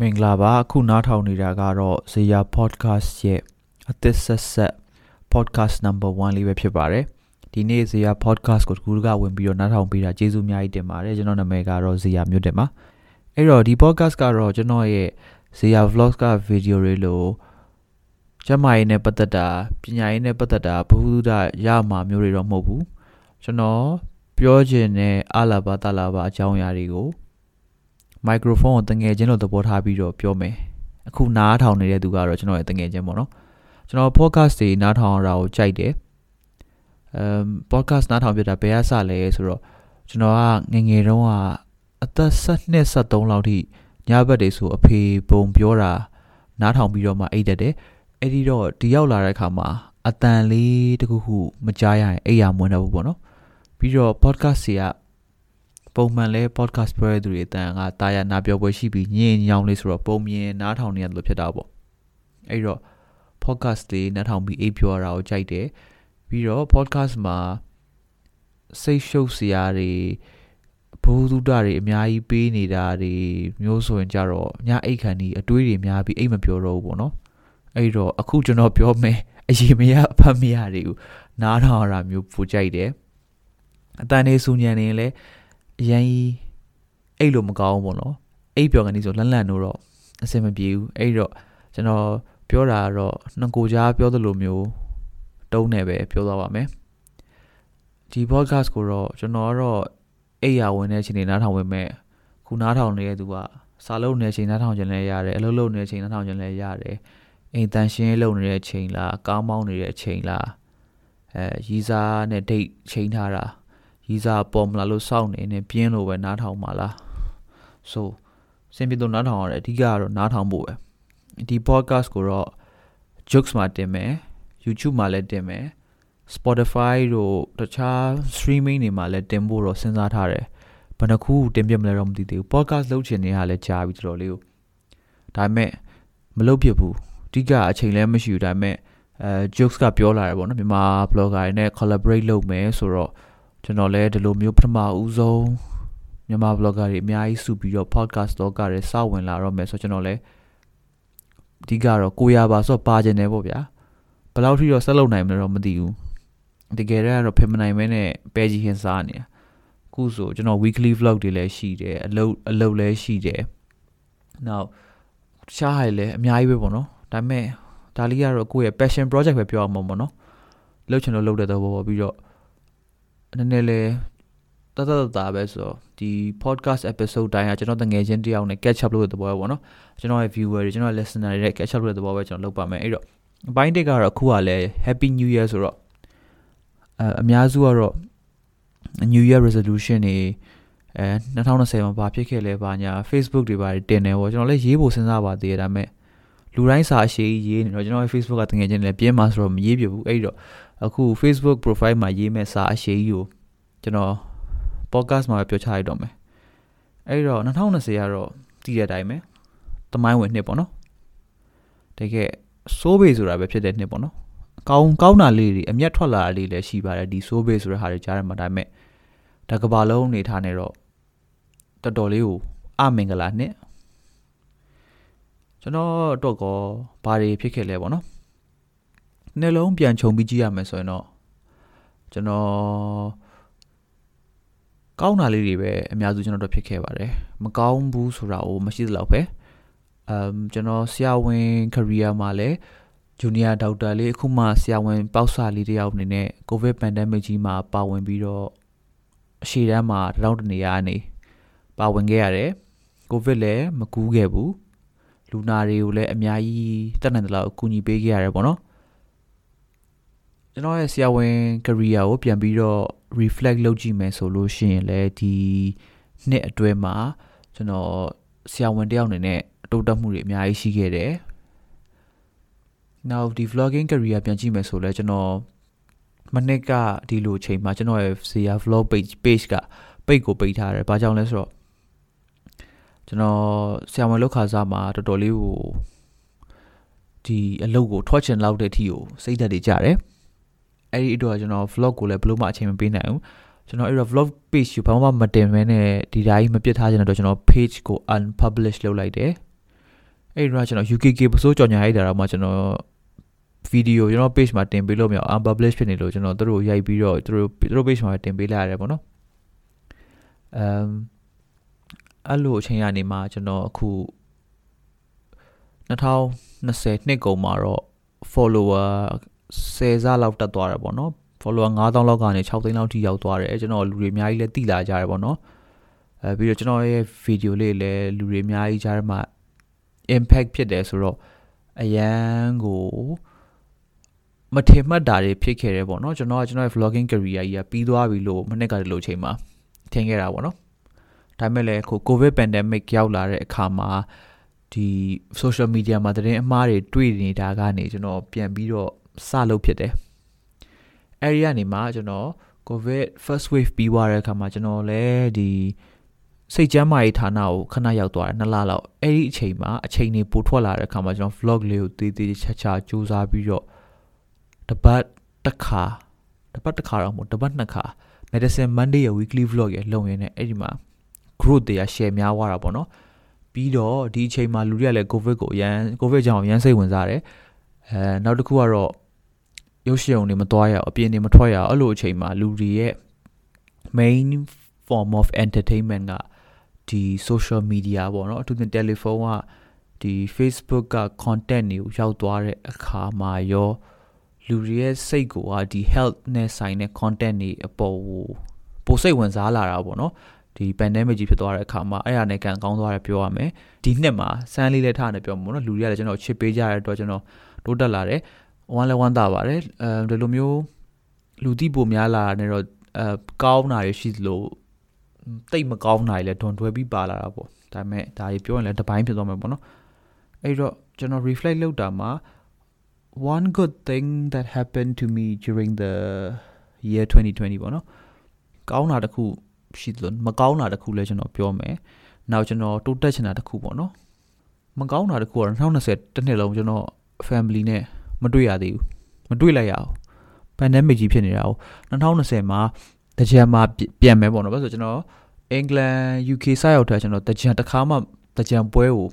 မင်္ဂလာပါအခုနားထောင်နေတာကတော့ဇေယ podcast ရဲ့အသစ်ဆက်ဆက် podcast number 1လေးပဲဖြစ်ပါတယ်ဒီနေ့ဇေယ podcast ကိုတကူတကဝင်ပြီးတော့နားထောင်ပေးတာကျေးဇူးအများကြီးတင်ပါတယ်ကျွန်တော်နာမည်ကတော့ဇေယမြို့တင်ပါအဲ့တော့ဒီ podcast ကတော့ကျွန်တော်ရဲ့ဇေယ vlogs က video တွေလို့ကျမရေးနဲ့ပတ်သက်တာပညာရေးနဲ့ပတ်သက်တာဘုဟုဒရမှာမျိုးတွေတော့မဟုတ်ဘူးကျွန်တော်ပြောချင်တဲ့အလာဘာတလာဘာအကြောင်းအရာတွေကို မိုက်ခရိုဖုန်းကိုတငယ်ချင်းလို့သဘောထားပြီးတော့ပြောမယ်အခုနားထောင်နေတဲ့သူကတော့ကျွန်တော်ရဲ့တငယ်ချင်းပေါ့နော်ကျွန်တော် podcast တွေနားထောင်ရတာကိုကြိုက်တယ်အမ် podcast နားထောင်ပြတာဘယ်အစလဲဆိုတော့ကျွန်တော်ကငငယ်တုန်းကအသက်12 73လောက်ထိညဘက်တွေဆိုအဖေပုံပြောတာနားထောင်ပြီးတော့မှအိတ်တက်တယ်အဲ့ဒီတော့ဒီရောက်လာတဲ့အခါမှာအတန်လေးတခုခုမကြားရရင်အိပ်ရမွန်းတော့ဘူးပေါ့နော်ပြီးတော့ podcast တွေက ပုံမှန်လဲ podcast ပြောရတဲ့သူတွေအတန်ကတာယာနာပြောပွဲရှိပြီးညင်ညောင်းလေးဆိုတော့ပုံမြင်နားထောင်နေရတယ်လို့ဖြစ်တာပေါ့အဲ့တော့ podcast တွေနားထောင်ပြီးအိပ်ပြောရတာကိုကြိုက်တယ်ပြီးတော့ podcast မှာစိတ်ရှုပ်စရာတွေဘိုးသူဒတွေအများကြီးပေးနေတာတွေမျိုးဆိုရင်ကြတော့ညအိတ်ခံဒီအတွေးတွေများပြီးအိတ်မပြောတော့ဘူးပေါ့နော်အဲ့တော့အခုကျွန်တော်ပြောမယ်အရေးမရအဖတ်မရတွေကိုနားထောင်ရတာမျိုးပူကြိုက်တယ်အတန်နေစူညံနေရင်လည်း အရင်အိတ်လို့မကောင်းဘူးပေါ့နော်အိတ်ပြောကနေဆိုလန့်လန့်လို့တော့အဆင်မပြေဘူးအဲ့တော့ကျွန်တော်ပြောတာကတော့နှကိုကြားပြောသလိုမျိုးတုံးနေပဲပြောသွားပါမယ်ဒီ podcast ကိုတော့ကျွန်တော်ကတော့အိတ်ရဝင်တဲ့အချိန်နေနားထောင်ဝင်မဲ့ခုနားထောင်နေတဲ့သူကစာလုံးနေတဲ့အချိန်နားထောင်ခြင်းလည်းရတယ်အလုပ်လုပ်နေတဲ့အချိန်နားထောင်ခြင်းလည်းရတယ်အိမ်တန်ရှင်းလုပ်နေတဲ့အချိန်လားကောင်းမောင်းနေတဲ့အချိန်လားအဲရီးစားနဲ့ဒိတ်ချိန်ထားတာ ရီးစားပေါ်မလာလို့စောင့်နေနေပြင်းလို့ပဲနားထောင်ပါလား so စင်ပြေတော့နားထောင်ရတယ်အဓိကကတော့နားထောင်ဖို့ပဲဒီ podcast ကိုတော့ jokes မှာတင်မယ် YouTube မှာလည်းတင်မယ် Spotify တို့တခြား streaming တွေမှာလည်းတင်ဖို့တော့စဉ်းစားထားတယ်ဘယ်နှခုတင်ပြမလဲတော့မသိသေးဘူး podcast လုပ်ချင်နေတာလည်းကြားပြီတော်တော်လေးကိုဒါပေမဲ့မလုပ်ဖြစ်ဘူးအဓိကအချိန်လည်းမရှိဘူးဒါပေမဲ့အဲ jokes ကပြောလာတယ်ပေါ့နော်မြန်မာ blogger တွေနဲ့ collaborate လုပ်မယ်ဆိုတော့ ကျွန်တော်လည်းဒီလိုမျိုးပထမဦးဆုံးမြန်မာ blogger တွေအများကြီးစုပြီးတော့ podcast တော့ကလည်းစဝင်လာတော့မယ်ဆိုတော့ကျွန်တော်လည်းအဓိကတော့ကိုရပါဆိုတော့ပါကျင်တယ်ပေါ့ဗျာဘယ်လောက်ထိတော့ဆက်လုပ်နိုင်မလဲတော့မသိဘူးတကယ်တမ်းကတော့ဖင်မနိုင်မဲနဲ့ပဲကြီးဟင်းစားနေတာခုဆိုကျွန်တော် weekly vlog တွေလည်းရှိတယ်အလုပ်အလုပ်လည်းရှိတယ်နောက်ရှားဟိုင်လည်းအများကြီးပဲပေါ့နော်ဒါပေမဲ့ဒါလေးကတော့ကိုယ့်ရဲ့ passion project ပဲပြောအောင်ပေါ့နော်လှုပ်ချင်လို့လှုပ်တဲ့သဘောပေါ့ပြီးတော့ နည်းနည်းလေးတတတတာပဲဆိုတော့ဒီ podcast episode တိုင်းကကျွန်တော်တငယ်ချင်းတယောက်နဲ့ catch up လုပ်တဲ့သဘောပဲပေါ့နော်ကျွန်တော်ရဲ့ viewer တွေကျွန်တော်ရဲ့ listener တွေနဲ့ catch up လုပ်တဲ့သဘောပဲကျွန်တော်လုပ်ပါမယ်အဲ့တော့အပိုင်းတစ်ကတော့အခုကလည်း happy new year ဆိုတော့အအများစုကတော့ new year resolution တွေအဲ2020မှာဘာဖြစ်ခဲ့လဲဘာညာ Facebook တွေဘာတွေတင်တယ်ပေါ့ကျွန်တော်လည်းရေးဖို့စဉ်းစားပါသေးတယ်ဒါပေမဲ့လူတိုင်းစာအရှိရေးနေတော့ကျွန်တော်ရဲ့ Facebook ကတကယ်ချင်းလည်းပြင်းမှာဆိုတော့မရေးပြဘူးအဲ့တော့ အခု Facebook profile မှာရေးမဲ့စာအရှိကိုကျွန်တော် podcast မှာပြောချလိုက်တော့မယ်အဲ့တော့2020ကတော့တည်တဲ့အတိုင်းပဲတမိုင်းဝင်နှစ်ပေါ့နော်တကယ်စိုးဘေးဆိုတာပဲဖြစ်တဲ့နှစ်ပေါ့နော်ကောင်းကောင်းတာလေးတွေအမျက်ထွက်လာတာလေးလည်းရှိပါတယ်ဒီစိုးဘေးဆိုတဲ့ဟာတွေကြားထဲမှာဒါပေမဲ့တကဘာလုံးနေထားနေတော့တော်တော်လေးကိုအမင်္ဂလာနှစ်ကျွန်တော်တော့ကောဘာတွေဖြစ်ခဲ့လဲပေါ့နော် နှလုံးပြန်ခြုံပြီးကြည့်ရမယ်ဆိုရင်တော့ကျွန်တော်ကောင်းတာလေးတွေပဲအများစုကျွန်တော်တို့ဖြစ်ခဲ့ပါတယ်မကောင်းဘူးဆိုတာကိုမရှိသလောက်ပဲအမ်ကျွန်တော်ဆရာဝန် career မှာလည်းဂျူနီယာဒေါက်တာလေးအခုမှဆရာဝန်ပေါက်စာလေးတယောက်အနေနဲ့ COVID pandemic ကြီးမှာပါဝင်ပြီးတော့အရှိတန်းမှာတရောင်းတနေရနေပါဝင်ခဲ့ရတယ်ကိုဗစ်လည်းမကူးခဲ့ဘူးလူနာတွေကိုလည်းအများကြီးတက်နိုင်တယ်လို့အကူအညီပေးခဲ့ရတယ်ပေါ့နော် ကျွန်တော်ရဲ့ဆရာဝန် career ကိုပြန်ပြီးတော့ reflect လုပ်ကြည့်မယ်ဆိုလို့ရှိရင်လည်းဒီနှစ်အတွင်းမှာကျွန်တော်ဆရာဝန်တယောက်အနေနဲ့အတိုးတက်မှုတွေအများကြီးရှိခဲ့တယ်နောက်ဒီ vlogging career ပြန်ကြည့်မယ်ဆိုလဲကျွန်တော်မနစ်ကဒီလိုချိန်မှာကျွန်တော်ရဲ့ဇေယ vlog page page ကပိတ်ကိုပိတ်ထားတယ်။ဘာကြောင့်လဲဆိုတော့ကျွန်တော်ဆရာဝန်လောက်ခါစားမှာတော်တော်လေးကိုဒီအလုပ်ကိုထွက်ချင်လောက်တဲ့အထိကိုစိတ်ဓာတ်တွေကြတယ်။ အဲ့ဒီအတွက်ကျွန်တော် vlog ကိုလည်းဘလို့မှအချိန်မပေးနိုင်ဘူး။ကျွန်တော်အဲ့တော့ vlog page ကိုဘာမှမတင်မဲနဲ့ဒီဓာကြီးမပြတ်ထားချင်တဲ့အတွက်ကျွန်တော် page ကို unpublish လုပ်လိုက်တယ်အဲ့တော့ကျွန်တော် UKK ပစိုးကြော်ညာရိုက်တာတော့မှကျွန်တော်ဗီဒီယိုကျွန်တော် page မှာတင်ပေးလို့မရအောင် unpublish ဖြစ်နေလို့ကျွန်တော်တို့ရိုက်ပြီးတော့သူတို့သူတို့ page မှာတင်ပေးလိုက်ရတယ်ပေါ့နော်အမ်အဲ့လိုအချိန်ကနေမှကျွန်တော်အခု2020နှစ်ကုန်မှာတော့ follower 10ဆလောက်တက်သွားတယ်ပေါ့နော် follower 9000လောက်ကနေ6သိန်းလောက်ထိရောက်သွားတယ်ကျွန်တော်လူတွေအများကြီးလည်းတိလာကြတယ်ပေါ့နော်အဲပြီးတော့ကျွန်တော်ရဲ့ video လေးလည်းလူတွေအများကြီးကြားထဲမှာ impact ဖြစ်တယ်ဆိုတော့အရန်ကိုမထင်မှတ်တာတွေဖြစ်ခဲ့တယ်ပေါ့နော်ကျွန်တော်ကကျွန်တော်ရဲ့ vlogging career ကြီးကပြီးသွားပြီလို့မနှစ်ကတည်းကချိန်မှာထင်ခဲ့တာပေါ့နော်ဒါပေမဲ့လည်းခု covid pandemic ရောက်လာတဲ့အခါမှာဒီ social media မှာသတင်းအမှားတွေတွေ့နေတာကနေကျွန်တော်ပြန်ပြီးတော့ စလုပ်ဖြစ်တယ်အဲဒီကနေမှကျွန်တော် covid first wave ပြီးသွားတဲ့အခါမှာကျွန်တော်လည်းဒီစိတ်ကျမ်းမာရေးဌာနကိုခဏရောက်သွားတယ်နှစ်လလောက်အဲ့ဒီအချိန်မှာအချိန်တွေပိုထွက်လာတဲ့အခါမှာကျွန်တော် vlog လေးကိုတည်တည်ချာချာစူးစမ်းပြီးတော့တပတ်တစ်ခါတပတ်တစ်ခါတော့မဟုတ်တပတ်နှစ်ခါ medicine monday ရဲ့ weekly vlog ရဲ့လုံရင်းနဲ့အဲ့ဒီမှာ group တွေက share များသွားတာပေါ့နော်ပြီးတော့ဒီအချိန်မှာလူတွေကလည်း covid ကိုအရန် covid ကြောင့်အရန်စိတ်ဝင်စားတယ်အဲနောက်တစ်ခုကတော့ ရုပ်ရှင်ုံတွေမသွားရအောင်အပြင်တွေမထွက်ရအောင်အဲ့လိုအချိန်မှာလူတွေရဲ့ main form of entertainment ကဒီ social media ပေါ့နော်အထူးသဖြင့် telephone ကဒီ Facebook က content တွေကိုရောက်သွားတဲ့အခါမှာရောလူတွေရဲ့စိတ်ကိုကဒီ health နဲ့ဆိုင်တဲ့ content တွေအပေါ်ကိုပိုစိတ်ဝင်စားလာတာပေါ့နော်ဒီ pandemic ကြီးဖြစ်သွားတဲ့အခါမှာအဲ့ဒါနဲ့ကန်ကောင်းသွားတယ်ပြောရမယ်ဒီနှစ်မှာစမ်းလေးလက်ထားနေပြောမှာပေါ့နော်လူတွေကလည်းကျွန်တော်ချစ်ပေးကြတဲ့အတွက်ကျွန်တော်တိုးတက်လာတယ် ဝမ်းလည်းဝမ်းသာပါတယ်အဲဒီလိုမျိုးလူတိပိုများလာတယ်တော့အဲကောင်းတာတွေရှိသလိုတိတ်မကောင်းတာတွေလည်းဒွန်တွဲပြီးပါလာတာပေါ့ဒါပေမဲ့ဒါတွေပြောရင်လည်းတပိုင်းဖြစ်သွားမှာပေါ့နော်အဲ့တော့ကျွန်တော် reflect လုပ်တာမှာ one good thing that happened to me during the year 2020ပေါ့နော်ကောင်းတာတခုရှိသလိုမကောင်းတာတခုလည်းကျွန်တော်ပြောမယ်နောက်ကျွန်တော်တိုးတက်ချင်တာတခုပေါ့နော်မကောင်းတာတခုကတော့2020တစ်နှစ်လုံးကျွန်တော် family နဲ့ မတွေ့ရသေးဘူးမတွေ့လိုက်ရအောင် pandemic ကြီးဖြစ်နေတာကို2020မှာတကြံမှာပြန်မယ်ပေါ့နော်ဘာလို့ဆိုကျွန်တော်အင်္ဂလန် UK စရောက်ထားကျွန်တော်တကြံတစ်ခါမှတကြံပွဲကို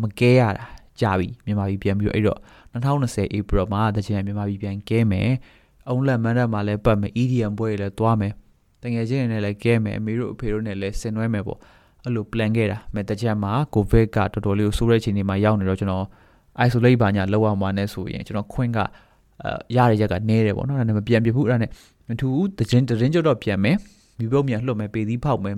မကဲရတာကြာပြီမြန်မာပြည်ပြန်ပြီးတော့အဲ့တော့2020 April မှာတကြံမြန်မာပြည်ပြန်ကဲမယ်အုံးလက်မန်းတက်မှာလည်းပတ်မယ် EDM ပွဲတွေလည်းသွားမယ်တငယ်ချင်းတွေနဲ့လည်းကဲမယ်အမေတို့အဖေတို့နဲ့လည်းဆင်နွှဲမယ်ပေါ့အဲ့လို plan ခဲ့တာမဲ့တကြံမှာ COVID ကတော်တော်လေးကိုဆိုးတဲ့ချိန်တွေမှာရောက်နေတော့ကျွန်တော် isolate ပါညာလောက်အောင်ပါနဲ့ဆိုရင်ကျွန်တော်ခွင့်ကအဲရတဲ့ရက်ကနေတယ်ပေါ့နော်ဒါနဲ့မပြန်ပြဘူးအဲ့ဒါနဲ့မထူဘူးတရင်တရင်ကြောတော့ပြန်မယ်မိဘမြန်လှုပ်မယ်ပေသီးဖောက်မယ်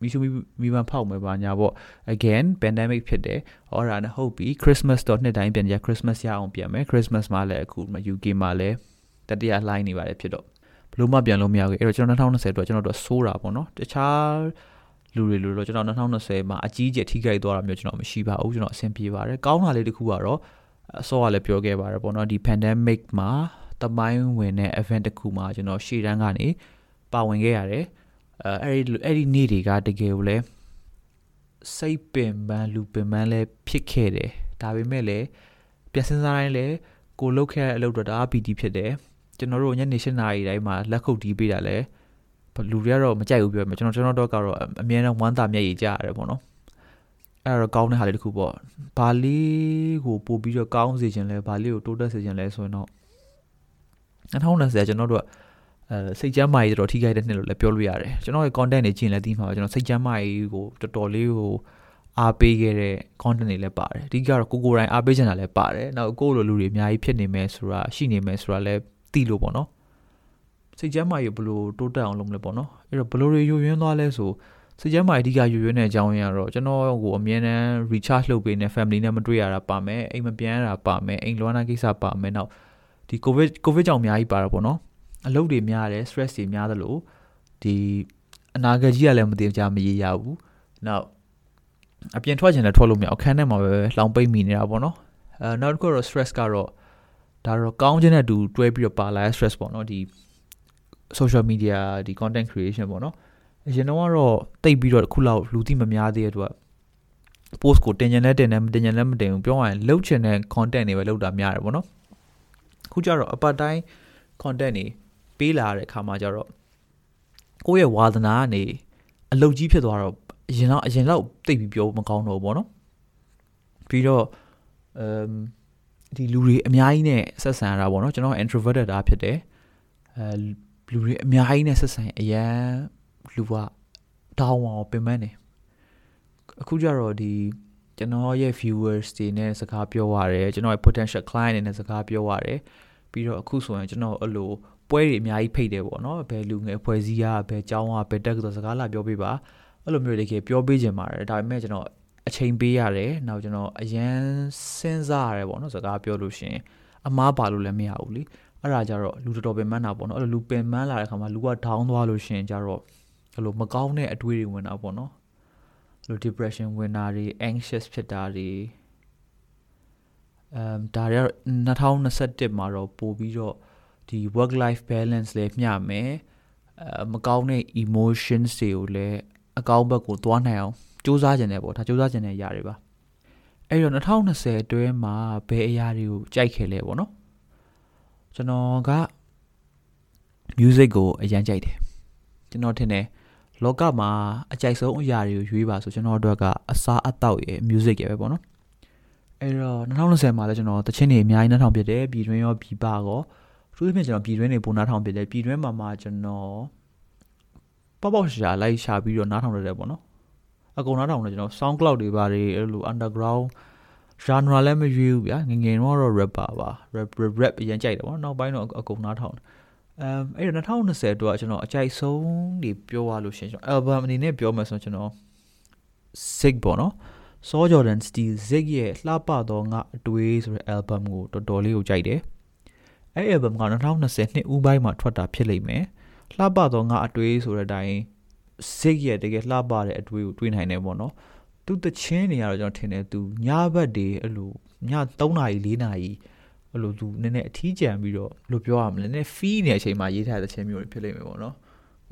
မိရှုမိမဖောက်မယ်ပါညာပေါ့ again pandemic ဖြစ်တယ်ဟောတာနဲ့ဟုတ်ပြီ Christmas တော့နှစ်တိုင်းပြန်ကြ Christmas ရအောင်ပြန်မယ် Christmas မှာလည်းအခု UK မှာလည်းတတိယလှိုင်းနေပါတယ်ဖြစ်တော့ဘလို့မှပြန်လို့မရဘူးအဲ့တော့ကျွန်တော်2020အတွက်ကျွန်တော်တို့ဆိုးတာပေါ့နော်တခြား လူတွေလိုတော့ကျွန်တော်2020မှာအကြီးကျယ်ထိခိုက်သွားတာမျိုးကျွန်တော်မရှိပါဘူးကျွန်တော်အဆင်ပြေပါတယ်ကောင်းတာလေးတစ်ခုကတော့အစောကလည်းပြောခဲ့ပါတယ်ပေါ့နော်ဒီ pandemic မှာတမိုင်းဝင်တဲ့ event တစ်ခုမှာကျွန်တော်ရှေ့တန်းကနေပါဝင်ခဲ့ရတယ်အဲအဲ့ဒီအဲ့ဒီနေ့တွေကတကယ်ကိုလည်းစိတ်ပင်ပန်းလူပင်ပန်းလည်းဖြစ်ခဲ့တယ်ဒါပေမဲ့လည်းပြန်စင်စားတိုင်းလည်းကိုလုတ်ခဲ့တဲ့အလုပ်တော့ဒါပီတီဖြစ်တယ်ကျွန်တော်တို့ညနေ၈နာရီတိုင်းမှာလက်ခုပ်တီးပေးတာလဲ လူတွေကတော့မကြိုက်ဘူးပြောမယ်ကျွန်တော်ကျွန်တော်တော့ကတော့အမြဲတမ်းဝမ်းသာမျက်ရည်ကျရတယ်ပေါ့နော်အဲ့တော့ကောင်းတဲ့ဟာလေးတစ်ခုပေါ့ဘာလေးကိုပို့ပြီးတော့ကောင်းစေခြင်းလဲဘာလေးကိုတိုးတက်စေခြင်းလဲဆိုရင်တော့2020ကျွန်တော်တို့အဲစိတ်ကြမ်းမာရေးတော်ထိခိုက်တဲ့နှစ်လို့လည်းပြောလို့ရတယ်ကျွန်တော်ရဲ့ content တွေကြည့်ရင်လည်းသိမှာပါကျွန်တော်စိတ်ကြမ်းမာရေးကိုတော်တော်လေးကိုအားပေးခဲ့တဲ့ content တွေလည်းပါတယ်အဓိကတော့ကိုကိုတိုင်းအားပေးချင်တာလည်းပါတယ်နောက်ကိုလိုလူတွေအများကြီးဖြစ်နေမယ်ဆိုတာရှိနေမယ်ဆိုတာလည်းသိလို့ပေါ့နော် စိတ်ကြမ်းမာရေးဘလို့တိုးတက်အောင်လုပ်မလဲပေါ့နော်အဲ့တော့ဘလို့တွေယိုယွင်းသွားလဲဆိုစိတ်ကြမ်းမာရေးအဓိကယိုယွင်းတဲ့အကြောင်းရင်းကတော့ကျွန်တော်ကိုအမြဲတမ်း recharge လုပ်ပေးနေ family နဲ့မတွေ့ရတာပါမယ်အိမ်မပြန်ရတာပါမယ်အိမ်လွမ်းတာကိစ္စပါမယ်နောက်ဒီ covid covid ကြောင့်အများကြီးပါတာပေါ့နော်အလုပ်တွေများတယ် stress တွေများသလိုဒီအနာဂတ်ကြီးကလည်းမတင်ကြမရေရဘူးနောက်အပြင်ထွက်ချင်လည်းထွက်လို့မရအခန်းထဲမှာပဲလောင်ပိတ်မိနေတာပေါ့နော်အဲနောက်တစ်ခုတော့ stress ကတော့ဒါတော့ကောင်းခြင်းနဲ့အတူတွဲပြီးတော့ပါလာတဲ့ stress ပေါ့နော်ဒီ social media ဒီ content creation ပေါ့နော်အရင်တော့ကတော့တိတ်ပြီးတော့ခုလောက်လူသိမများသေးတဲ့အတွက် post ကိုတင်ကျင်လဲတင်တယ်မတင်ကျင်လဲမတင်ဘူးပြောရရင်လှုပ်ချင်တဲ့ content တွေပဲလှုပ်တာများတယ်ပေါ့နော်ခုကျတော့အပတ်တိုင်း content တွေပေးလာတဲ့အခါမှာကျတော့ကိုယ့်ရဲ့ဝါသနာကနေအလုတ်ကြီးဖြစ်သွားတော့အရင်တော့အရင်တော့တိတ်ပြီးပြောမကောင်းတော့ဘူးပေါ့နော်ပြီးတော့အမ်ဒီလူတွေအများကြီးနဲ့ဆက်ဆံရတာပေါ့နော်ကျွန်တော် introverted တာဖြစ်တယ်အဲ လူတွေအများကြီးနဲ့ဆက်ဆံအရန်လူကတောင်းအောင်ပင်ပန်းနေအခုကျတော့ဒီကျွန်တော်ရဲ့ viewers တွေနဲ့စကားပြောရတယ်ကျွန်တော်ရဲ့ potential client တွေနဲ့စကားပြောရတယ်ပြီးတော့အခုဆိုရင်ကျွန်တော်အဲ့လိုပွဲတွေအများကြီးဖိတ်တယ်ပေါ့နော်ဘယ်လူငယ်ဖွဲ့စည်းရဘယ်ကျောင်းကဘယ်တက်ဆိုစကားလာပြောပေးပါအဲ့လိုမျိုးတကယ်ပြောပေးချင်ပါတယ်ဒါပေမဲ့ကျွန်တော်အချိန်ပေးရတယ်နောက်ကျွန်တော်အရန်စဉ်းစားရတယ်ပေါ့နော်စကားပြောလို့ရှင်အမားပါလို့လည်းမရဘူးလी အဲ့ဒါကြတော့လူတော်တော်ပင်ပန်းတာပေါ့နော်အဲ့လိုလူပင်ပန်းလာတဲ့ခါမှာလူကဒေါင်းသွားလို့ရှင်ကြတော့အဲ့လိုမကောင်းတဲ့အတွေးတွေဝင်တာပေါ့နော်အဲ့လို depression ဝင်တာတွေ anxious ဖြစ်တာတွေအမ်ဒါရ2021မှာတော့ပို့ပြီးတော့ဒီ work life balance လည်းမျှမယ်အဲမကောင်းတဲ့ emotions တွေကိုလည်းအကောင်းဘက်ကိုသွားနိုင်အောင်စူးစမ်းကြတယ်ပေါ့ဒါစူးစမ်းကြတဲ့ຢာတွေပါအဲ့တော့2020အတွင်းမှာဘယ်အရာတွေကိုကြိုက်ခဲ့လဲပေါ့နော် ကျွန်တော်က music ကိုအရင်ကြိုက်တယ်ကျွန်တော်ထင်တယ်လောကမှာအကြိုက်ဆုံးအရာတွေကိုရွေးပါဆိုကျွန်တော်တို့ကအစားအသောက်ရဲ့ music ရဲ့ပဲပေါ့နော်အဲ့တော့2020မှာလည်းကျွန်တော်တချင်းတွေအများကြီးနှထောင်ပြတယ်ပြည်တွင်းရောပြည်ပရောသူ့အပြင်ကျွန်တော်ပြည်တွင်းတွေပုံနှထောင်ပြတယ်ပြည်တွင်းမှာမှကျွန်တော်ပေါပေါရှာလိုက်ရှာပြီးတော့နှထောင်ရတယ်ပေါ့နော်အကုန်နှထောင်တယ်ကျွန်တော် SoundCloud တွေပါတယ်အဲ့လို underground genre လည်းမရွေးဘူးဗျာငငယ်တော့ rapper ပါ rap rap အရင်ကြိုက်တယ်ပေါ့နောက်ပိုင်းတော့အကုန်နှထောင်တယ်အမ်အဲ့တော့2020တော့ကျွန်တော်အကြိုက်ဆုံးနေပြောရလို့ရှင်ကျွန်တော် album အနေနဲ့ပြောမယ်ဆိုကျွန်တော် sick ပေါ့နော် Saw Jordan Steel Zig ရဲ့လှပသောငါအတွေးဆိုတဲ့ album ကိုတော်တော်လေးကိုကြိုက်တယ်အဲ့ album က2020နှစ်ဦးပိုင်းမှာထွက်တာဖြစ်လိမ့်မယ်လှပသောငါအတွေးဆိုတဲ့အတိုင်း Zig ရဲ့တကယ်လှပတဲ့အတွေးကိုတွေးနိုင်တယ်ပေါ့နော် သူတချင်းနေရတော့ကျွန်တော်ထင်တယ်သူညဘက်တွေအဲ့လိုည3နာရီ4နာရီအဲ့လိုသူနည်းနည်းအထီးကျန်ပြီးတော့ဘယ်လိုပြောရမလဲနည်းနည်း fee နေတဲ့အချိန်မှာရေးထားတဲ့ချင်းမျိုးတွေဖြစ်လိမ့်မယ်ပေါ့နော်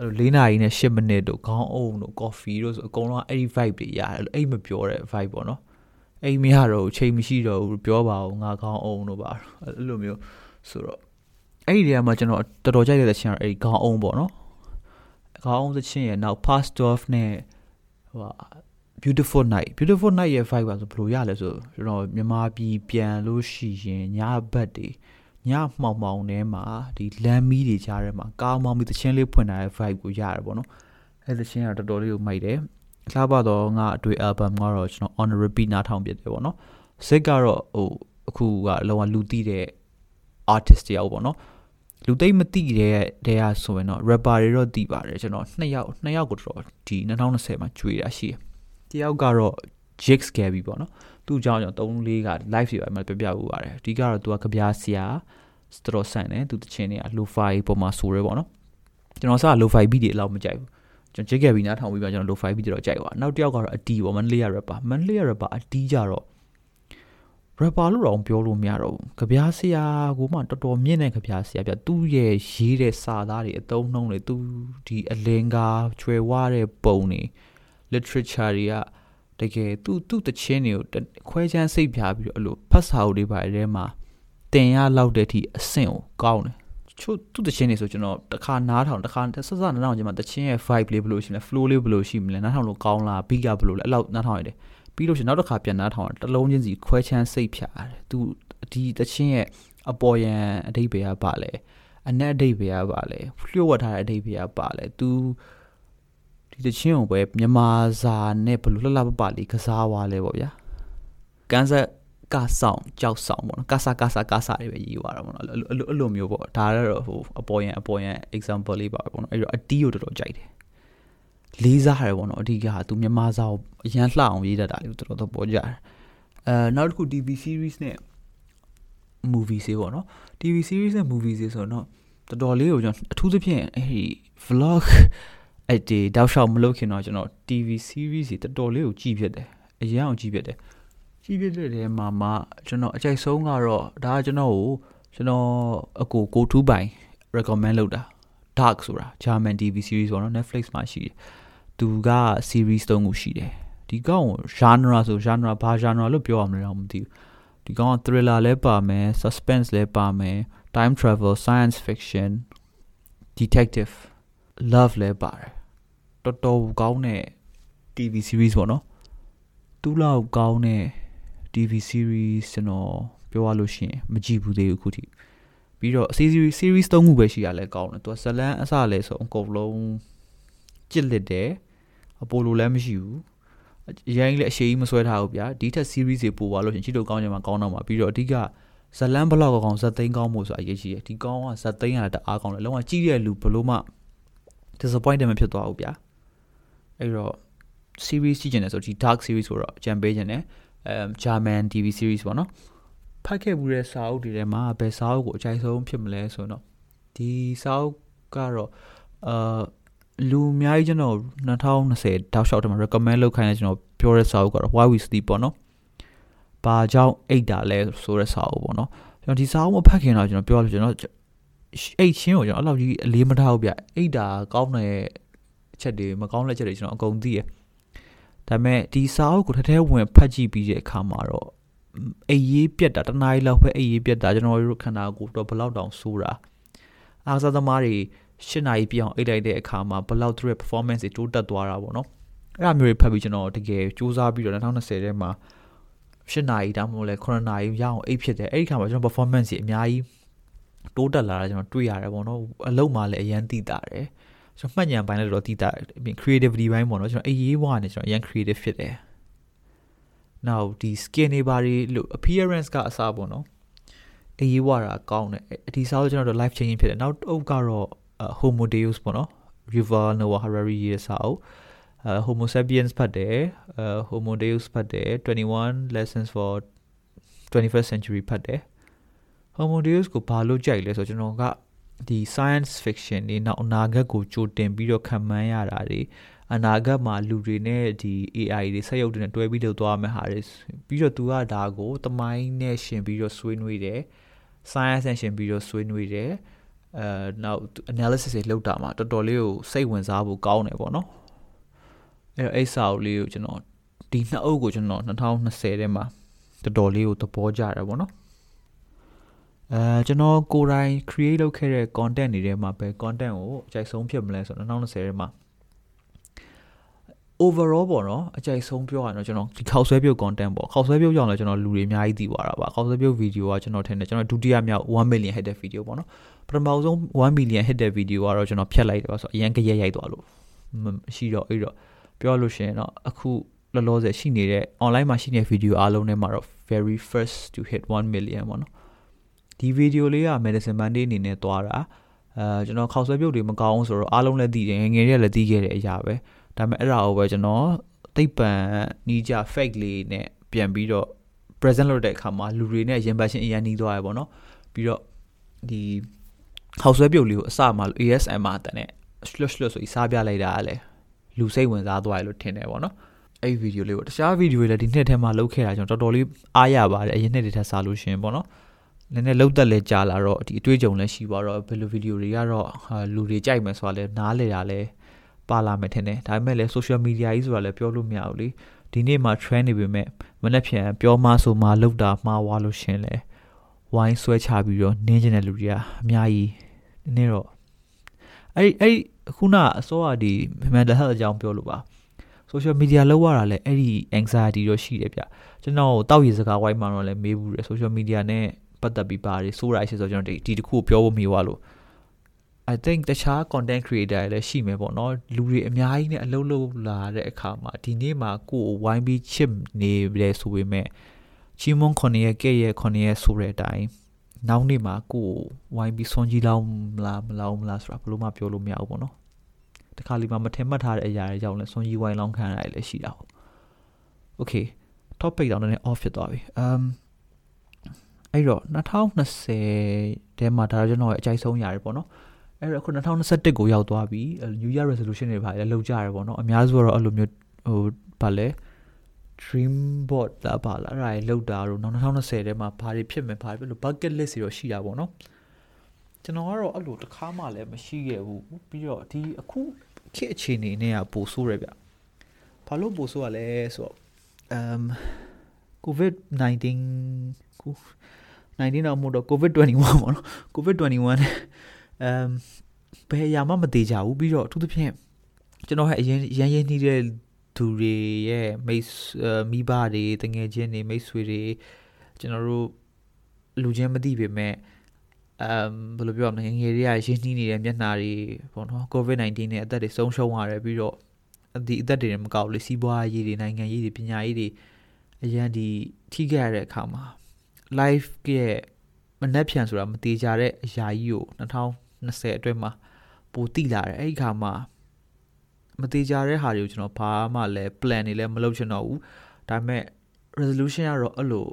အဲ့လို၄နာရီနဲ့၈မိနစ်တို့ခေါင်းအုံတို့ coffee တို့ဆိုအကုန်လုံးအဲ့ဒီ vibe တွေရတယ်အဲ့လိုအိတ်မပြောတဲ့ vibe ပေါ့နော်အိမ်မရတော့ချိန်မရှိတော့ဘူးပြောပါဦးငါခေါင်းအုံတို့ပါအဲ့လိုမျိုးဆိုတော့အဲ့ဒီနေရာမှာကျွန်တော်တော်တော်ကြိုက်တဲ့ချင်းကအဲ့ဒီခေါင်းအုံပေါ့နော်ခေါင်းအုံသချင်းရဲ့နောက် past off နဲ့ဟို beautiful night beautiful night ရဲ့ vibe ပါဆိုဘယ်လိုရလဲဆိုကျွန်တော်မြန်မာပြည်ပြန်လို့ရှိရင်ညဘက်တွေညမှောင်မှောင်ထဲမှာဒီလမ်းမီးတွေကြားထဲမှာကားမောင်းပြီးတချင်းလေးဖွင့်ထားတဲ့ vibe ကိုရတယ်ပေါ့နော်အဲ့တချင်းကတော်တော်လေးကိုမိုက်တယ်လှပတော့ငါအတွေ့ album ကတော့ကျွန်တော် on repeat နားထောင်ပြတယ်ပေါ့နော်စိတ်ကတော့ဟိုအခုကလောကလူသိတဲ့ artist တယောက်ပေါ့နော်လူသိမသိတဲ့တဲ့ဟာဆိုရင်တော့ rapper တွေတော့သိပါတယ်ကျွန်တော်နှစ်ယောက်နှစ်ယောက်ကိုတော့ဒီ2020မှာကျွေးတာရှိတယ် တယောက်ကတော့ Jigs Gabby ပေါ့နော်သူ့အကြောင်းကြောင့်3 4က live တွေပါမှပြပြဦးပါတယ်အဓိကတော့သူကကြပြားဆရာစတရောဆန်တယ်သူတချင်းတွေက lo-fi ပုံမှာဆိုရဲပေါ့နော်ကျွန်တော်စ lo-fi beat တွေအလောက်မကြိုက်ဘူးကျွန်တော် Jigs Gabby နားထောင်ပြီးပါကျွန်တော် lo-fi beat တွေတော့ကြိုက်ပါနောက်တစ်ယောက်ကတော့အတီပေါ့မန်လေးရ rapper မန်လေးရ rapper အတီကြတော့ rapper လို့တော့ပြောလို့မရတော့ဘူးကြပြားဆရာကိုမှတော်တော်မြင့်တဲ့ကြပြားဆရာပြသူ့ရဲ့ရေးတဲ့စာသားတွေအသုံးနှုန်းတွေသူဒီအလင်ကားကျွယ်ဝတဲ့ပုံတွေ literature တွေကတကယ်သူ့သူ့တခြင်းတွေကိုခွဲချမ်းစိတ်ဖြာပြီးတော့အဲ့လိုဖတ်စာအုပ်တွေပါအဲထဲမှာတင်ရလောက်တဲ့အထိအဆင့်ကိုကောင်းတယ်ချို့သူ့တခြင်းတွေဆိုကျွန်တော်တခါနားထောင်တခါဆက်ဆက်နားထောင်ခြင်းမှာတခြင်းရဲ့ vibe လေးဘယ်လိုရှိမလဲ flow လေးဘယ်လိုရှိမလဲနားထောင်လို့ကောင်းလား beat ကဘယ်လိုလဲအဲ့လောက်နားထောင်ရတယ်ပြီးလို့ရှိရင်နောက်တစ်ခါပြန်နားထောင်တလုံးချင်းစီခွဲချမ်းစိတ်ဖြာတယ်သူဒီတခြင်းရဲ့အပေါ်ယံအဓိပ္ပာယ်ကပါလဲအနက်အဓိပ္ပာယ်ကပါလဲလျှို့ဝှက်ထားတဲ့အဓိပ္ပာယ်ကပါလဲ तू ဒီတချင်းကိုပဲမြန်မာစာနဲ့ဘလို့လှလှပပလေးကစားသွားလဲပေါ့ဗျာကန်ဆက်ကဆောင်ကြောက်ဆောင်ပေါ့နော်ကာဆာကာဆာကာဆာတွေပဲရေးသွားတာပေါ့နော်အဲ့လိုအဲ့လိုမျိုးပေါ့ဒါတော့ဟိုအပေါ်ရန်အပေါ်ရန် example လေးပါပေါ့နော်အဲ့တော့အတီးကိုတော်တော်ကြိုက်တယ်လေးစားရတယ်ပေါ့နော်အဓိကသူမြန်မာစာကိုအရန်လှအောင်ရေးတတ်တာလေးတော်တော်ပေါ်ကြတယ်အဲနောက်တစ်ခု TV series နဲ့ movie စေပေါ့နော် TV series နဲ့ movie စေဆိုတော့တော်တော်လေးကိုကျွန်တော်အထူးသဖြင့်အဲ့ဒီ vlog အဲ့ဒီတောက်လျှောက်မလုပ်ခင်တော့ကျွန်တော် TV series တွေတော်တော်လေးကိုကြည့်ဖြစ်တယ်အရင်အောင်ကြည့်ဖြစ်တယ်ကြည့်ဖြစ်တဲ့ထဲမှာမှကျွန်တော်အကြိုက်ဆုံးကတော့ဒါကကျွန်တော်ကိုကျွန်တော်အကိုကိုထူးပိုင် recommend လုပ်တာ Dark ဆိုတာ German TV series ပေါ့နော် Netflix မှာရှိတယ်သူက series 3ခုရှိတယ်ဒီကောင်ကို genre ဆို genre ဘာ genre လို့ပြောရမလဲတော့မသိဘူးဒီကောင်က thriller လည်းပါမယ် suspense လည်းပါမယ် time travel science fiction detective love လည်းပါတယ် တော်တော်ကောင်းတဲ့ TV series ပေါ့နော်သူ့လောက်ကောင်းတဲ့ TV series ကျွန်တော်ပြောရလို့ရှိရင်မကြည့်ဘူးသေးဘူးခုထိပြီးတော့ series series 3ခုပဲရှိရလဲကောင်းတယ်သူကဇလန်အစလဲဆိုအကုန်လုံးကြစ်လက်တယ်အပိုလိုလည်းမရှိဘူးအရင်လည်းအရှိကြီးမဆွဲထားဘူးဗျာဒီထက် series တွေပို့သွားလို့ရှင်ချစ်တို့ကောင်းချင်မှာကောင်းတော့မှာပြီးတော့အဓိကဇလန်ဘလောက်ကောင်းဇက်သိန်းကောင်းမှုဆိုတာအရေးကြီးတယ်ဒီကောင်းကဇက်သိန်းကတအားကောင်းတယ်လုံးဝကြည့်တဲ့လူဘလို့မှ disappointed မဖြစ်သွားဘူးဗျာ အဲ့တော့ series ကြည့်ကျင်တယ်ဆိုဒီ dark series ဆိုတော့ကြံပေးကျင်တယ်အဲ German TV series ပေါ့နော်ဖတ်ခဲ့မှုတဲ့စာအုပ်တွေထဲမှာဘယ်စာအုပ်ကိုအကြိုက်ဆုံးဖြစ်မလဲဆိုတော့ဒီစာအုပ်ကတော့အာလူအများကြီးကျွန်တော်2020တောက်လျှောက်တမှာ recommend လုပ်ခိုင်းတယ်ကျွန်တော်ပြောတဲ့စာအုပ်ကတော့ Why We Sleep ပေါ့နော်။ဘာကြောင့်အိတ်တာလဲဆိုတဲ့စာအုပ်ပေါ့နော်။ကျွန်တော်ဒီစာအုပ်မဖတ်ခင်တော့ကျွန်တော်ပြောလို့ကျွန်တော်အိတ်ချင်းကိုကျွန်တော်အဲ့လောက်ကြီးအလေးမထားဘူးဗျ။အိတ်တာကောင်းတဲ့ အချက်တွေမကောင်းတဲ့ချက်တွေကျွန်တော်အကုန်သိရ။ဒါပေမဲ့ဒီစာအုပ်ကိုထထဲဝင်ဖတ်ကြည့်ပြီးတဲ့အခါမှာတော့အိတ်ရေးပြက်တာတနားရီလောက်ပဲအိတ်ရေးပြက်တာကျွန်တော်တို့ခန္ဓာကိုယ်တော့ဘယ်လောက်တောင်ဆိုးတာအားစားသမားတွေ၈နာရီပြအောင်အိတ်လိုက်တဲ့အခါမှာဘယ်လောက်သူရဲ့ performance တွေတိုးတက်သွားတာပေါ့နော်အဲ့ဒါမျိုးတွေဖတ်ပြီးကျွန်တော်တကယ်စူးစမ်းပြီးတော့2020ထဲမှာ၈နာရီတောင်မဟုတ်လဲ9နာရီရအောင်အိတ်ဖြစ်တယ်အဲ့ဒီခါမှာကျွန်တော် performance တွေအများကြီးတိုးတက်လာတာကျွန်တော်တွေ့ရတယ်ပေါ့နော်အလုပ်မှလည်းအရန်သိတာတယ် ကျွန်တော်မှတ်ဉာဏ်ပိုင်းလည်းတော့သိတာ creativity ဘိုင်းပေါ့နော်ကျွန်တော်အေးရေးဝါနေကျွန်တော်အရန် creative ဖြစ်တယ် now ဒီ skin တွေဘာတွေလို့ appearance ကအစားပေါ့နော်အေးရေးဝါတာကောင်းတယ်ဒီစားလို့ကျွန်တော်တို့ life changing ဖြစ်တယ်နောက်အုပ်ကတော့ Homo Deus ပေါ့နော် River Noah Harari ရေးစာအုပ်အဲ Homo sapiens ဖတ်တယ်အဲ Homo Deus ဖတ်တယ်21 lessons for 21st century ဖတ်တယ် Homo Deus ကိုဘာလို့ကြိုက်လဲဆိုတော့ကျွန်တော်က ဒီ science fiction တွေနောက်အနာဂတ်ကိုကြိုတင်ပြီးတော့ခံမှန်းရတာတွေအနာဂတ်မှာလူတွေနဲ့ဒီ AI တွေဆက်ရုပ်တွေနဲ့တွဲပြီးလုပ်သွားမယ့်ဟာတွေပြီးတော့သူကဒါကိုတမိုင်းနဲ့ရှင်ပြီးတော့ဆွေးနွေးတယ် science နဲ့ရှင်ပြီးတော့ဆွေးနွေးတယ်အဲနောက် analysis တွေလုပ်တာမှာတော်တော်လေးကိုစိတ်ဝင်စားဖို့ကောင်းတယ်ပေါ့နော်အဲ့တော့အဲ့စာအုပ်လေးကိုကျွန်တော်ဒီနှစ်အုပ်ကိုကျွန်တော်2020ထဲမှာတော်တော်လေးကိုသဘောကျတယ်ပေါ့နော် အဲကျွန်တော်ကိုယ်တိုင် create လုပ်ခဲ့တဲ့ content တွေထဲမှာပဲ content ကိုအကြိုက်ဆုံးဖြစ်မလဲဆိုတော့2020ထဲမှာ overall ပေါ့နော်အကြိုက်ဆုံးပြောရရင်တော့ကျွန်တော်ဒီခောက်ဆွဲပြုတ် content ပေါ့ခောက်ဆွဲပြုတ်ကြောင့်လည်းကျွန်တော်လူတွေအများကြီးသိသွားတာပါခောက်ဆွဲပြုတ် video ကကျွန်တော်ထင်တယ်ကျွန်တော်ဒုတိယမြောက်1 million hit တဲ့ video ပေါ့နော်ပထမဆုံး1 million hit တဲ့ video ကတော့ကျွန်တော်ဖြတ်လိုက်တယ်ပါဆိုအရင်ကရက်ရိုက်သွားလို့မရှိတော့အဲ့တော့ပြောလို့ရှိရင်တော့အခုလောလောဆယ်ရှိနေတဲ့ online မှာရှိနေတဲ့ video အားလုံးထဲမှာတော့ very first to hit 1 million ပေါ့နော် ဒီ video လေးက medicine monday အနေနဲ့သွားတာအဲကျွန်တော်ခောက်ဆွဲပြုတ်တွေမကောင်းဆိုတော့အားလုံးလည်းသိတယ်ငငယ်တွေကလည်းသိခဲ့တဲ့အရာပဲဒါပေမဲ့အဲ့ဒါကိုပဲကျွန်တော်သိပ္ပံနီးကြ fake လေးနဲ့ပြန်ပြီးတော့ present လုပ်တဲ့အခါမှာလူတွေနဲ့ရင်ပတ်ချင်းအရင်နီးသွားရပေါ့နော်ပြီးတော့ဒီဟောက်ဆွဲပြုတ်လေးကိုအစမှာ ASM မှာတန်နဲ့ slush slush ဆိုပြီးစားပြလိုက်တာလည်းလူစိတ်ဝင်စားသွားရလို့ထင်တယ်ပေါ့နော်အဲ့ဗီဒီယိုလေးကိုတခြားဗီဒီယိုတွေလည်းဒီနှစ်ထဲမှာလုပ်ခဲ့တာကျွန်တော်တော်တော်လေးအားရပါတယ်အရင်နှစ်တွေထက်စားလို့ရှင်ပေါ့နော် နည်းနည်းလောက်သက်လဲကြာလာတော့ဒီအတွေ့အကြုံလည်းရှိပါတော့ဘယ်လိုဗီဒီယိုတွေကတော့လူတွေကြိုက်မယ်ဆိုတာလဲနားလေတာလဲပါလာမယ်ထင်တယ်ဒါပေမဲ့လည်း social media ကြီးဆိုတာလည်းပြောလို့မရဘူးလေဒီနေ့မှာ trend နေပေမဲ့မနေ့ပြန်ပြောမှဆိုမှလောက်တာမှားွားလို့ရှင်လဲဝိုင်းဆွဲချပြီးတော့နင်းကျင်တဲ့လူတွေကအများကြီးနည်းတော့အဲ့အဲ့ခုနအစောကဒီ mental health အကြောင်းပြောလို့ပါ social media လောက်ရတာလဲအဲ့ဒီ anxiety တော့ရှိတယ်ဗျကျွန်တော်တောက်ရည်စကားဝိုင်းမှာတော့လည်းမေးဘူးတယ် social media နဲ့ ပတ်သက်ပြီးပါတယ်ဆိုးရရှိဆိုကျွန်တော်ဒီတခုကိုပြောဖို့မေးသွားလို့ I think တခြား content creator တွေလည်းရှိမယ်ပေါ့နော်လူတွေအများကြီးနဲ့အလုပ်လုပ်လာတဲ့အခါမှာဒီနေ့မှာကိုယ်ဝိုင်းပြီးချစ်နေတယ်ဆိုပေမဲ့ချီမွန်9ရဲ့ကဲ့ရဲ့9ရဲ့ဆိုတဲ့အတိုင်းနောက်နေ့မှာကိုယ်ဝိုင်းပြီးဆွန်ကြီးလောင်းမလားမလောင်းမလားဆိုတာဘယ်လိုမှပြောလို့မရဘူးပေါ့နော်တခါလီမှာမထင်မှတ်ထားတဲ့အရာတွေကြောင့်လည်းဆွန်ကြီးဝိုင်းလောင်းခံရတာလည်းရှိတာပေါ့ Okay topic တော့နည်းနည်း off ဖြစ်သွားပြီ um အဲ့တော့2020ထဲမှာဒါကျွန်တော်ရဲ့အကြိုက်ဆုံးຢာတွေပေါ့နော်အဲ့တော့အခု2021ကိုရောက်သွားပြီ New Year resolution တွေပါလေလောက်ကြရပေါ့နော်အများစုကတော့အဲ့လိုမျိုးဟိုဗာလဲ dream board လာပါလားအဲ့ဒါကြီးလောက်တာတော့2020ထဲမှာဘာတွေဖြစ်မယ်ဘာတွေဖြစ်လို့ bucket list တွေတော့ရှိတာပေါ့နော်ကျွန်တော်ကတော့အဲ့လိုတစ်ခါမှလည်းမရှိခဲ့ဘူးပြီးတော့ဒီအခုခေတ်အခြေအနေနဲ့ကပိုဆိုးရဗျဘာလို့ပိုဆိုးရလဲဆိုတော့ um covid 19ကို 19တော့မဟုတ်တော့ covid 21ပေါ့နော် covid 21 um ဘယ်အရာမှမသေးကြဘူးပြီးတော့အထူးသဖြင့်ကျွန်တော်ဟဲ့အရင်ရန်ရင်းနှီးတဲ့သူတွေရဲ့မိတ်မိဘတွေတငယ်ချင်းတွေမိတ်ဆွေတွေကျွန်တော်တို့လူချင်းမသိပေမဲ့အမ်ဘယ်လိုပြောရမလဲငငယ်တွေကရင်းနှီးနေတဲ့မျက်နှာတွေပေါ့နော် COVID-19 နဲ့အသက်တွေဆုံးရှုံးရတယ်ပြီးတော့ဒီအသက်တွေမကောက်လေစီးပွားရေးတွေနိုင်ငံရေးတွေပညာရေးတွေအရန်ဒီထိခဲ့ရတဲ့အခါမှာ live ရဲ့မနှက်ဖြန်ဆိုတာမသေးကြတဲ့အရာကြီးကို2020အတွင်းမှာပိုတိလာတယ်အဲ့ဒီခါမှာမသေးကြတဲ့ဟာတွေကိုကျွန်တော်ဘာမှလည်း plan တွေလည်းမလုပ်ချင်တော့ဘူးဒါပေမဲ့ resolution ကတော့အဲ့လို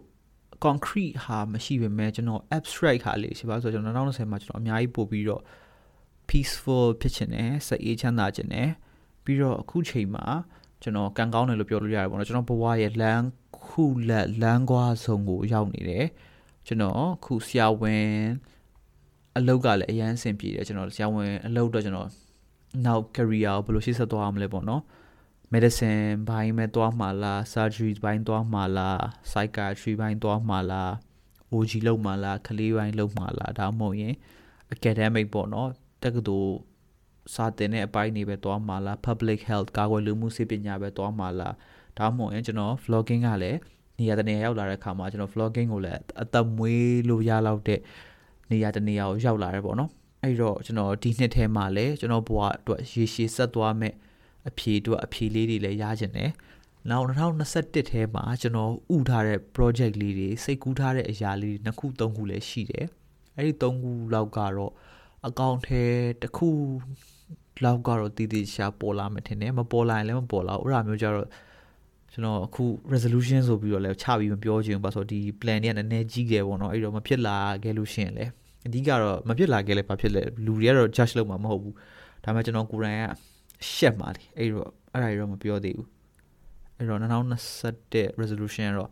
concrete ဟာမရှိပေမဲ့ကျွန်တော် abstract ဟာလေးရှိပါဆိုတော့ကျွန်တော်2020မှာကျွန်တော်အများကြီးပို့ပြီးတော့ peaceful ဖြစ်ချင်တယ်စိတ်အေးချမ်းသာချင်တယ်ပြီးတော့အခုချိန်မှာ ကျွန်တော်ကံကောင်းတယ်လို့ပြောလို့ရတယ်ပေါ့နော်ကျွန်တော်ဘဝရဲ့လမ်းခုလက်လမ်းကွာဆုံးကိုရောက်နေတယ်ကျွန်တော်ခုဆရာဝန်အလုပ်ကလည်းအရန်ဆင်ပြေတယ်ကျွန်တော်ဆရာဝန်အလုပ်တော့ကျွန်တော်နောက် career ကိုဘယ်လိုရှေ့ဆက်သွားရမလဲပေါ့နော် medicine ဘိုင်းမဲ့သွားမှာလား surgery ဘိုင်းသွားမှာလား psychiatry ဘိုင်းသွားမှာလား OG လောက်မှာလားကလေးဘိုင်းလောက်မှာလားဒါမှမဟုတ်ရင် academic ပေါ့နော်တက္ကသိုလ် စာသင်တဲ့အပိုင်းတွေပဲသွားမှာလား public health ကာကွယ်လူမှုစေပညာပဲသွားမှာလားဒါမှမဟုတ်ရင်ကျွန်တော် vlogging ကလည်းနေရာတနေရာရောက်လာတဲ့အခါမှာကျွန်တော် vlogging ကိုလည်းအသက်မွေးလို့ရလောက်တဲ့နေရာတနေရာကိုရောက်လာတယ်ပေါ့နော်အဲ့တော့ကျွန်တော်ဒီနှစ်ထဲမှာလည်းကျွန်တော်ဘဝအတွက်ရေရှည်ဆက်သွားမဲ့အဖြေအတွက်အဖြေလေးတွေလည်းရကျင်တယ်နောက်2021ထဲမှာကျွန်တော်ဥထားတဲ့ project လေးတွေစိတ်ကူးထားတဲ့အရာလေးတွေနှစ်ခုသုံးခုလည်းရှိတယ်အဲ့ဒီသုံးခုလောက်ကတော့အကောင့်ထဲတစ်ခု လောက်ကတော့တည်တည်ရှာပေါ်လာမှထင်တယ်မပေါ်လာရင်လည်းမပေါ်လာဘူးအဲ့ဒါမျိုးကြတော့ကျွန်တော်အခု resolution ဆိုပြီးတော့လည်းချပြီးမပြောချင်ဘူးပါဆိုတော့ဒီ plan တွေကနည်းနည်းကြီးခဲ့ပေါ့နော်အဲ့တော့မဖြစ်လာခဲ့လို့ရှိရင်လည်းအဓိကတော့မဖြစ်လာခဲ့လဲဘာဖြစ်လဲလူတွေကတော့ judge လုပ်မှာမဟုတ်ဘူးဒါပေမဲ့ကျွန်တော်ကိုယ်တိုင်ကရှက်ပါလေအဲ့တော့အဲ့ဒါတွေတော့မပြောသေးဘူးအဲ့တော့2021 resolution ကတော့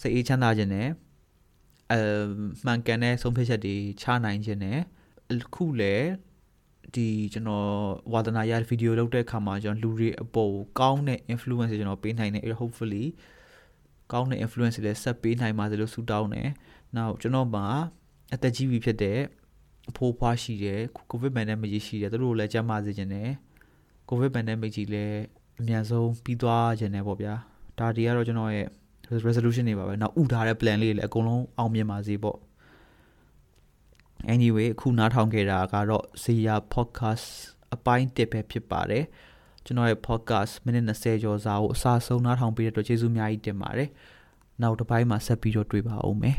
စိတ်အေးချမ်းသာခြင်းနဲ့အမှန်ကန်တဲ့ဆုံးဖြတ်ချက်တွေချနိုင်ခြင်းနဲ့ခုလည်း ဒီကျွန်တော်ဝါသနာရဗီဒီယိုလုပ်တဲ့အခါမှာကျွန်တော်လူတွေအပေါ်ကောင်းတဲ့ influence တွေကျွန်တော်ပေးနိုင်တယ်အဲ့တော့ hopefully ကောင်းတဲ့ influence တွေလည်းဆက်ပေးနိုင်ပါစေလို့ဆုတောင်းတယ်။ Now ကျွန်တော်မှာအသက်ကြီးပြီဖြစ်တဲ့အဖိုးဖွားရှိတယ်ကိုဗစ် pandemic ကြီးရှိတယ်သူတို့လည်းကြမ်းပါစေခြင်းနဲ့ကိုဗစ် pandemic ကြီးလည်းအမြန်ဆုံးပြီးသွားခြင်းနဲ့ပေါ့ဗျာဒါတွေကတော့ကျွန်တော်ရဲ့ resolution တွေပါပဲနောက်ဥထားတဲ့ plan လေးတွေလည်းအကုန်လုံးအောင်မြင်ပါစေပေါ့ anyway အခုနားထောင်ခဲ့တာကတော့ Zia podcast အပိုင်း1ပဲဖြစ်ပါတယ်ကျွန်တော်ရဲ့ podcast မိနစ်20ကျော်စာကိုအစားဆုံးနားထောင်ပေးတဲ့အတွက်ကျေးဇူးအများကြီးတင်ပါတယ်နောက်တစ်ပိုင်းမှာဆက်ပြီးတော့တွေ့ပါဦးမယ်